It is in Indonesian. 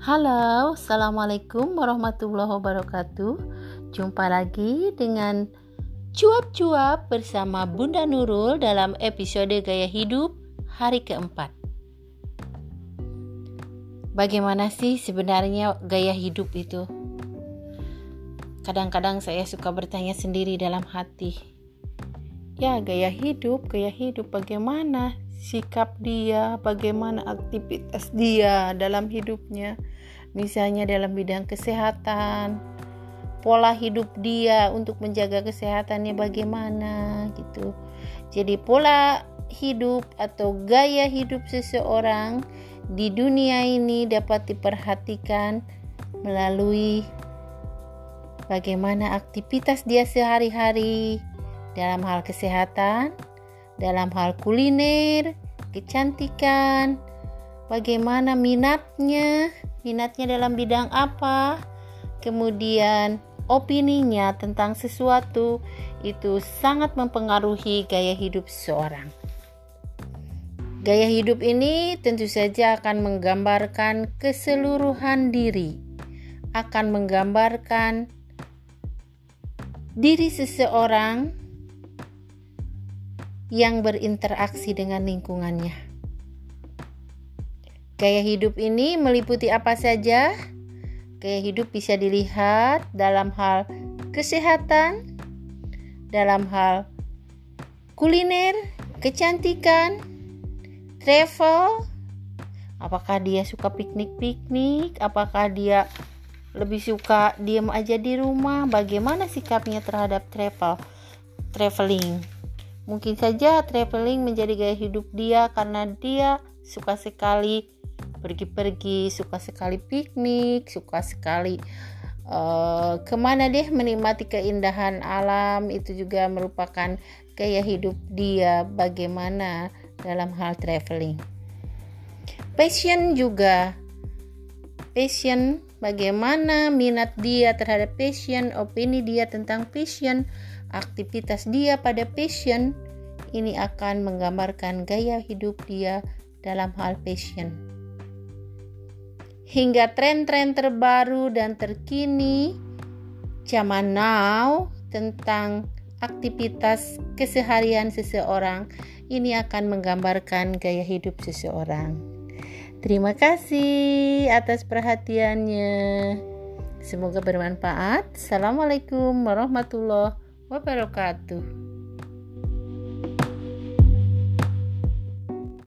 Halo, Assalamualaikum warahmatullahi wabarakatuh. Jumpa lagi dengan Cuap-cuap bersama Bunda Nurul dalam episode Gaya Hidup hari keempat. Bagaimana sih sebenarnya gaya hidup itu? Kadang-kadang saya suka bertanya sendiri dalam hati. Ya gaya hidup, gaya hidup bagaimana sikap dia, bagaimana aktivitas dia dalam hidupnya, misalnya dalam bidang kesehatan, pola hidup dia untuk menjaga kesehatannya bagaimana gitu. Jadi pola hidup atau gaya hidup seseorang di dunia ini dapat diperhatikan melalui bagaimana aktivitas dia sehari-hari dalam hal kesehatan, dalam hal kuliner, kecantikan, bagaimana minatnya, minatnya dalam bidang apa, kemudian opininya tentang sesuatu itu sangat mempengaruhi gaya hidup seseorang. Gaya hidup ini tentu saja akan menggambarkan keseluruhan diri, akan menggambarkan diri seseorang yang berinteraksi dengan lingkungannya. Gaya hidup ini meliputi apa saja? Gaya hidup bisa dilihat dalam hal kesehatan, dalam hal kuliner, kecantikan, travel, apakah dia suka piknik-piknik, apakah dia lebih suka diam aja di rumah, bagaimana sikapnya terhadap travel, traveling. Mungkin saja traveling menjadi gaya hidup dia karena dia suka sekali pergi-pergi, suka sekali piknik, suka sekali uh, ke mana deh menikmati keindahan alam. Itu juga merupakan gaya hidup dia. Bagaimana dalam hal traveling. Passion juga. Passion bagaimana minat dia terhadap passion, opini dia tentang passion aktivitas dia pada passion ini akan menggambarkan gaya hidup dia dalam hal passion. Hingga tren-tren terbaru dan terkini zaman now tentang aktivitas keseharian seseorang ini akan menggambarkan gaya hidup seseorang. Terima kasih atas perhatiannya. Semoga bermanfaat. Assalamualaikum warahmatullahi wabarakatuh.